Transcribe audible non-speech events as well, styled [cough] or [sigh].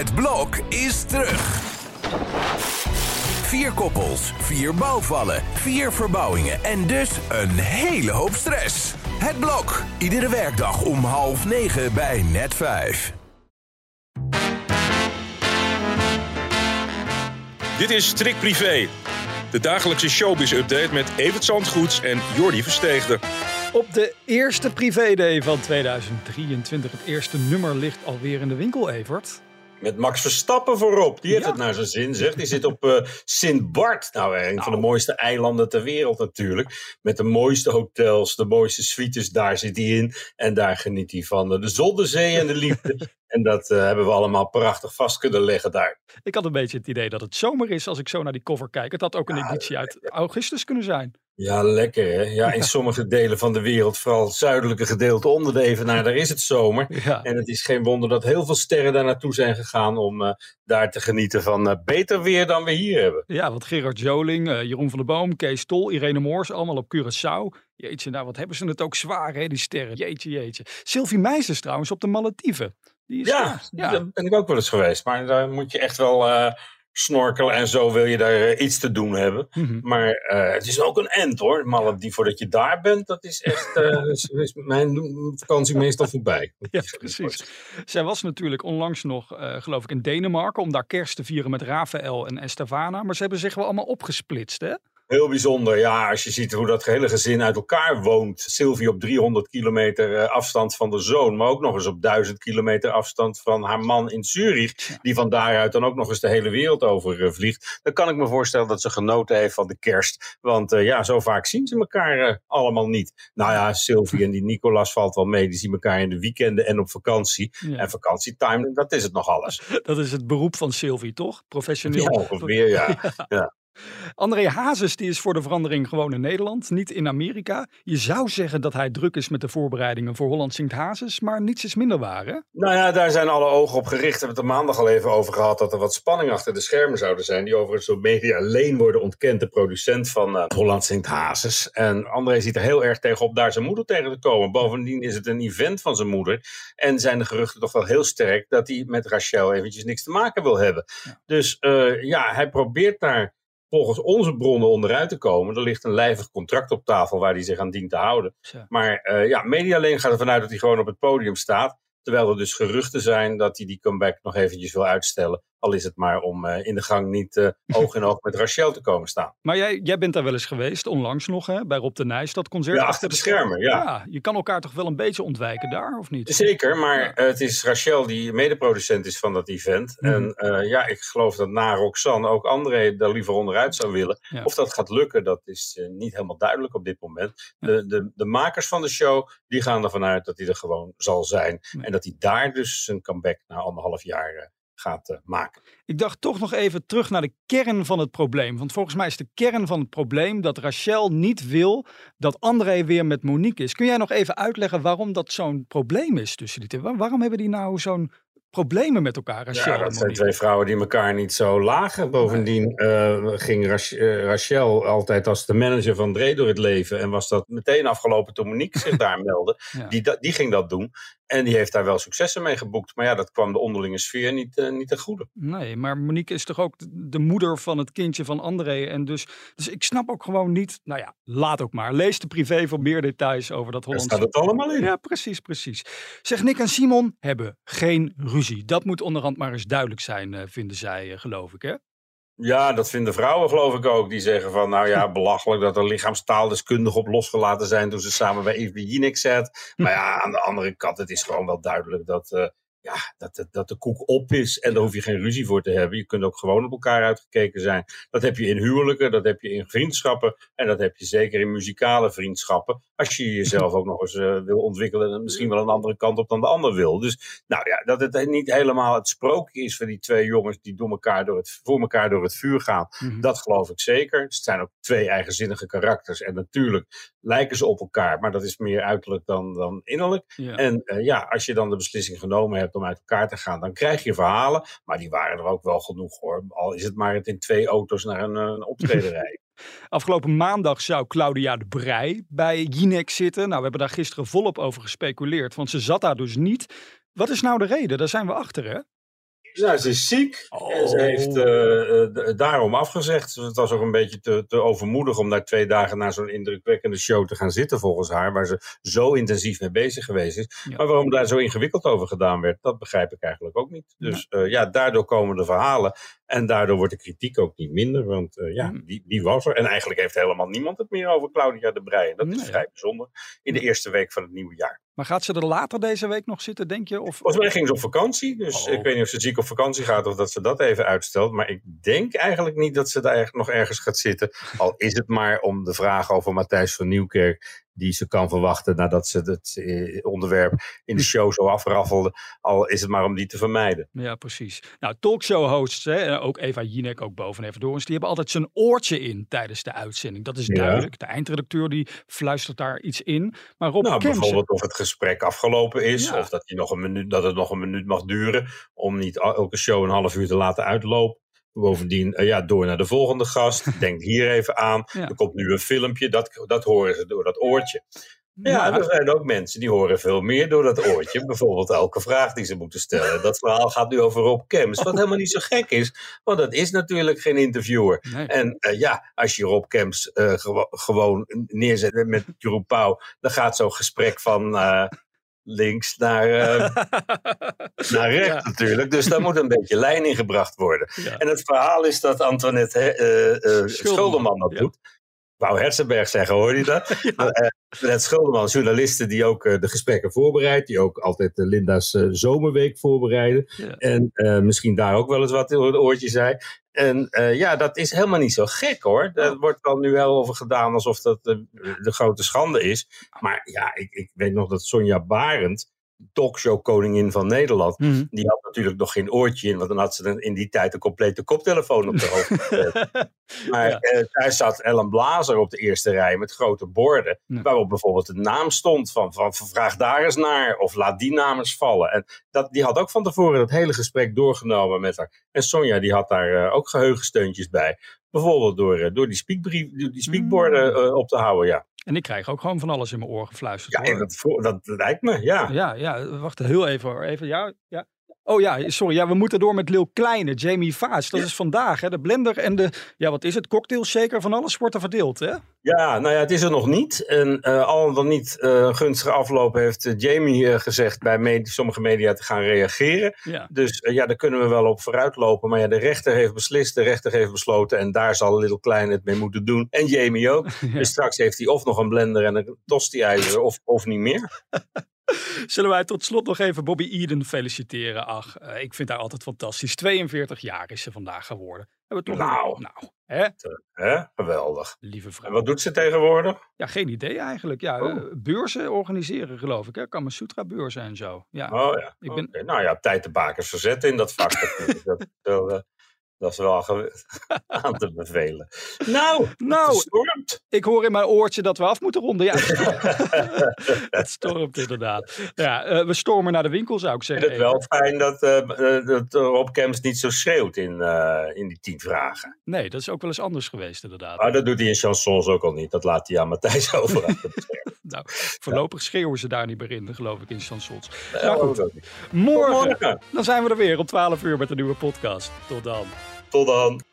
Het blok is terug. Vier koppels, vier bouwvallen, vier verbouwingen en dus een hele hoop stress. Het blok, iedere werkdag om half negen bij net vijf. Dit is Trick Privé, de dagelijkse showbiz-update met Evert Zandgoeds en Jordi Versteegde. Op de eerste privéday van 2023. Het eerste nummer ligt alweer in de winkel, Evert. Met Max Verstappen voorop. Die heeft Ja. het naar zijn zin, zeg. Die zit op eh Sint Bart. Nou, een van de mooiste eilanden ter wereld natuurlijk. Met de mooiste hotels, de mooiste suites. Daar zit hij in. En daar geniet hij van de zon, de zee en de liefde. [laughs] en dat eh, hebben we allemaal prachtig vast kunnen leggen daar. Ik had een beetje het idee dat het zomer is als ik zo naar die cover kijk. Het had ook een editie uit augustus kunnen zijn. Ja, lekker hè. Ja, in sommige delen van de wereld, vooral het zuidelijke gedeelte onder de Evenaar, daar is het zomer. Ja. En het is geen wonder dat heel veel sterren daar naartoe zijn gegaan om eh, daar te genieten van eh, beter weer dan we hier hebben. Ja, want Gerard Joling, eh, Jeroen van der Boom, Kees Tol, Irene Moors, allemaal op Curaçao. Jeetje, nou wat hebben ze het ook zwaar hè, die sterren. Jeetje, jeetje. Sylvie Meijers trouwens op de Malediven. Die is, Ja, ja. daar ben ik ook wel eens geweest. Maar daar moet je echt wel snorkelen en zo wil je daar eh, iets te doen hebben. Mhm. Maar eh, het is ook een end hoor. Maar die voordat je daar bent, dat is echt eh, [laughs] is, is mijn vakantie meestal voorbij. Ja, precies. Zij was natuurlijk onlangs nog, geloof ik, in Denemarken om daar kerst te vieren met Rafael en Estavana. Maar ze hebben zich wel allemaal opgesplitst, hè? Heel bijzonder, ja, als je ziet hoe dat hele gezin uit elkaar woont. Sylvie op 300 kilometer eh, afstand van de zoon, maar ook nog eens op 1000 kilometer afstand van haar man in Zurich. Die van daaruit dan ook nog eens de hele wereld over eh, vliegt. Dan kan ik me voorstellen dat ze genoten heeft van de kerst. Want eh, ja, zo vaak zien ze elkaar allemaal niet. Nou ja, Sylvie en die Nicolas valt wel mee. Die zien elkaar in de weekenden en op vakantie. Ja. En vakantietime, dat is het nog alles. [laughs] Dat is het beroep van Sylvie, toch? Professioneel. Ja, ongeveer, ja. [laughs] André Hazes die is voor de verandering gewoon in Nederland, niet in Amerika. Je zou zeggen dat hij druk is met de voorbereidingen voor Holland Zingt Hazes, maar niets is minder waar, hè? Nou ja, daar zijn alle ogen op gericht. We hebben het er maandag al even over gehad dat er wat spanning achter de schermen zouden zijn. Die overigens door media alleen worden ontkend. De producent van eh, Holland Zingt Hazes. En André ziet er heel erg tegenop daar zijn moeder tegen te komen. Bovendien is het een event van zijn moeder. En zijn de geruchten toch wel heel sterk dat hij met Rachel eventjes niks te maken wil hebben. Dus eh, ja, hij probeert daar volgens onze bronnen onderuit te komen. Er ligt een lijvig contract op tafel waar hij zich aan dient te houden. Maar eh, ja, media alleen gaat ervan uit dat hij gewoon op het podium staat. Terwijl er dus geruchten zijn dat hij die comeback nog eventjes wil uitstellen. Al is het maar om eh, in de gang niet eh, [laughs] oog in oog met Rachel te komen staan. Maar jij, jij bent daar wel eens geweest, onlangs nog, hè? Bij Rob de Nijs, dat concert. Ja, achter de schermen, ja. je kan elkaar toch wel een beetje ontwijken daar, of niet? Zeker, maar het is Rachel die medeproducent is van dat event. Mhm. En eh, ja, ik geloof dat na Roxanne ook André daar liever onderuit zou willen. Ja. Of dat gaat lukken, dat is niet helemaal duidelijk op dit moment. De, de, de makers van de show, die gaan ervan uit dat hij er gewoon zal zijn. Ja. En dat hij daar dus zijn comeback na anderhalf jaar eh, gaat eh, maken. Ik dacht toch nog even terug naar de kern van het probleem. Want volgens mij is de kern van het probleem dat Rachel niet wil dat André weer met Monique is. Kun jij nog even uitleggen waarom dat zo'n probleem is tussen die twee? Waar- Waarom hebben die nou zo'n problemen met elkaar, Rachel Ja, dat zijn twee vrouwen die elkaar niet zo lagen. Bovendien eh, ging Rach- eh, Rachel altijd als de manager van Dre door het leven. En was dat meteen afgelopen toen Monique zich [laughs] daar meldde. Ja. Die, die ging dat doen. En die heeft daar wel successen mee geboekt. Maar ja, dat kwam de onderlinge sfeer niet, eh, niet ten goede. Nee, maar Monique is toch ook de- de moeder van het kindje van André. En dus, dus ik snap ook gewoon niet. Nou ja, laat ook maar. Lees de privé voor meer details over dat Daar Hollandse. staat het allemaal in. Ja, precies, precies. Zeg, Nick en Simon hebben geen ruzie. Dat moet onderhand maar eens duidelijk zijn, eh, vinden zij, eh, geloof ik, hè? Ja, dat vinden vrouwen geloof ik ook. Die zeggen van, nou ja, [laughs] belachelijk dat er lichaamstaaldeskundigen op losgelaten zijn toen ze samen bij Evie Jinek zat. Maar ja, aan de andere kant, het is gewoon wel duidelijk dat, eh, ja, dat, de- dat de koek op is. En daar hoef je geen ruzie voor te hebben. Je kunt ook gewoon op elkaar uitgekeken zijn. Dat heb je in huwelijken, dat heb je in vriendschappen. En dat heb je zeker in muzikale vriendschappen. Als je jezelf ook nog eens eh, wil ontwikkelen en misschien wel een andere kant op dan de ander wil. Dus nou ja, dat het niet helemaal het sprookje is van die twee jongens die door elkaar door het, voor elkaar door het vuur gaan. Mhm. Dat geloof ik zeker. Het zijn ook twee eigenzinnige karakters. En natuurlijk lijken ze op elkaar, maar dat is meer uiterlijk dan, dan innerlijk. Ja. En eh, ja, als je dan de beslissing genomen hebt om uit elkaar te gaan, dan krijg je verhalen. Maar die waren er ook wel genoeg hoor. Al is het maar het in twee auto's naar een, eh, een optreden [laughs] rijden. Afgelopen maandag zou Claudia de Brij bij Jinek zitten. Nou, we hebben daar gisteren volop over gespeculeerd, want ze zat daar dus niet. Wat is nou de reden? Daar zijn we achter, hè? Nou, ze is ziek. Oh. En ze heeft eh, eh, daarom afgezegd. Het was ook een beetje te, te overmoedig om daar twee dagen na zo'n indrukwekkende show te gaan zitten, volgens haar. Waar ze zo intensief mee bezig geweest is. Ja. Maar waarom daar zo ingewikkeld over gedaan werd, dat begrijp ik eigenlijk ook niet. Dus ja, ja daardoor komen de verhalen. En daardoor wordt de kritiek ook niet minder. Want uh, ja, Mm. die, die was er. En eigenlijk heeft helemaal niemand het meer over Claudia de Breij. Dat is vrij bijzonder. In de eerste week van het nieuwe jaar. Maar gaat ze er later deze week nog zitten, denk je? Of... Volgens mij ging ze op vakantie. Dus Oh. ik weet niet of ze ziek op vakantie gaat of dat ze dat even uitstelt. Maar ik denk eigenlijk niet dat ze daar nog ergens gaat zitten. Al is het maar om de vraag over Matthijs van Nieuwkerk. Die ze kan verwachten nadat ze het eh, onderwerp in de show zo afraffelde. Al is het maar om die te vermijden. Ja, precies. Nou, talkshow-hosts, ook Eva Jinek, ook boven even door die hebben altijd zijn oortje in tijdens de uitzending. Dat is Ja. duidelijk. De eindredacteur die fluistert daar iets in. Maar Rob Nou, bijvoorbeeld of het gesprek afgelopen is. Ja. Of dat, hij nog een minuut, dat het nog een minuut mag duren. Om niet elke show een half uur te laten uitlopen. Bovendien, eh, ja, door naar de volgende gast. [laughs] Denk hier even aan. Ja. Er komt nu een filmpje. Dat, dat horen ze door dat oortje. Ja, er zijn ook mensen die horen veel meer door dat oortje. Bijvoorbeeld elke vraag die ze moeten stellen. Dat verhaal gaat nu over Rob Kems. Wat helemaal niet zo gek is. Want dat is natuurlijk geen interviewer. Nee. En eh, ja, als je Rob Kemps eh, gewo- gewoon neerzet met- Jeroen Pauw, dan gaat zo'n gesprek van links naar, eh, [laughs] naar rechts Ja. natuurlijk. Dus daar moet een beetje lijn in gebracht worden. Ja. En het verhaal is dat Antoinette Schulderman dat doet. Wou Herzenberg zeggen, hoor je dat? [laughs] Ja. Eh, Antoinette Schulderman, journaliste die ook eh, de gesprekken voorbereidt. Die ook altijd eh, Linda's zomerweek voorbereiden. Ja. En misschien daar ook wel eens wat in het oortje zei. En ja, dat is helemaal niet zo gek hoor. Daar Oh. wordt dan nu wel over gedaan alsof dat de, de grote schande is. Maar ja, ik, ik weet nog dat Sonja Barend, talkshow-koningin van Nederland, Mhm. die had natuurlijk nog geen oortje in, want dan had ze dan in die tijd een complete koptelefoon op de hoofd. [laughs] Maar Ja. eh, daar zat Ellen Blazer op de eerste rij met grote borden, Ja. waarop bijvoorbeeld de naam stond van, van vraag daar eens naar, of laat die naam eens vallen. En dat, die had ook van tevoren dat hele gesprek doorgenomen met haar. En Sonja die had daar eh, ook geheugensteuntjes bij. Bijvoorbeeld door, eh, door die, speakbrief, die die speakborden eh, op te houden, ja. En ik krijg ook gewoon van alles in mijn oor gefluisterd. Ja, en dat, dat lijkt me, ja. Ja, ja, wacht heel even hoor. Even, ja, ja. Oh ja, sorry. Ja, we moeten door met Lil Kleine, Jamie Vaas. Dat is vandaag, hè. De blender en de, ja, wat is het? Cocktail shaker van alles wordt er verdeeld, hè? Ja, nou ja, het is er nog niet. En eh, al dan niet een gunstige afloop heeft eh, Jamie gezegd bij med- sommige media te gaan reageren. Ja. Dus ja, daar kunnen we wel op vooruitlopen. Maar ja, de rechter heeft beslist, de rechter heeft besloten. En daar zal Little Klein het mee moeten doen. En Jamie ook. [laughs] Dus straks heeft hij of nog een blender en een tosti-ijzer of, of niet meer. [laughs] [laughs] Zullen wij tot slot nog even Bobby Eden feliciteren? Ach, eh, ik vind haar altijd fantastisch. 42 jaar is ze vandaag geworden. Hebben we toch Nou. een- nou, hè? Hè? Geweldig. Lieve En vrouw. wat doet ze tegenwoordig? Ja, geen idee eigenlijk. Ja, Oh. eh, beurzen organiseren geloof ik. Hè? Kamasutra beurzen en zo. Ja. Oh ja. Ik ben-. Nou ja, tijd de bakers verzetten in dat vak. dat, eh, dat is wel [laughs] aan te bevelen. Nou, Nou, stormt. ik hoor in mijn oortje dat we af moeten ronden. Ja, [laughs] het stormt, inderdaad. Ja, eh, we stormen naar de winkel zou ik Ik zeggen. vind het wel fijn dat, eh, dat Rob Kemps niet zo schreeuwt in, in die tien vragen. Nee, dat is ook wel eens anders geweest inderdaad. Maar dat doet hij in chansons ook al niet. Dat laat hij aan Matthijs [laughs] over. Nou, voorlopig schreeuwen ze daar niet meer in, geloof ik, in chansons. Nou goed, Morgen. dan zijn we er weer om 12 uur met een nieuwe podcast. Tot dan. Tot dan.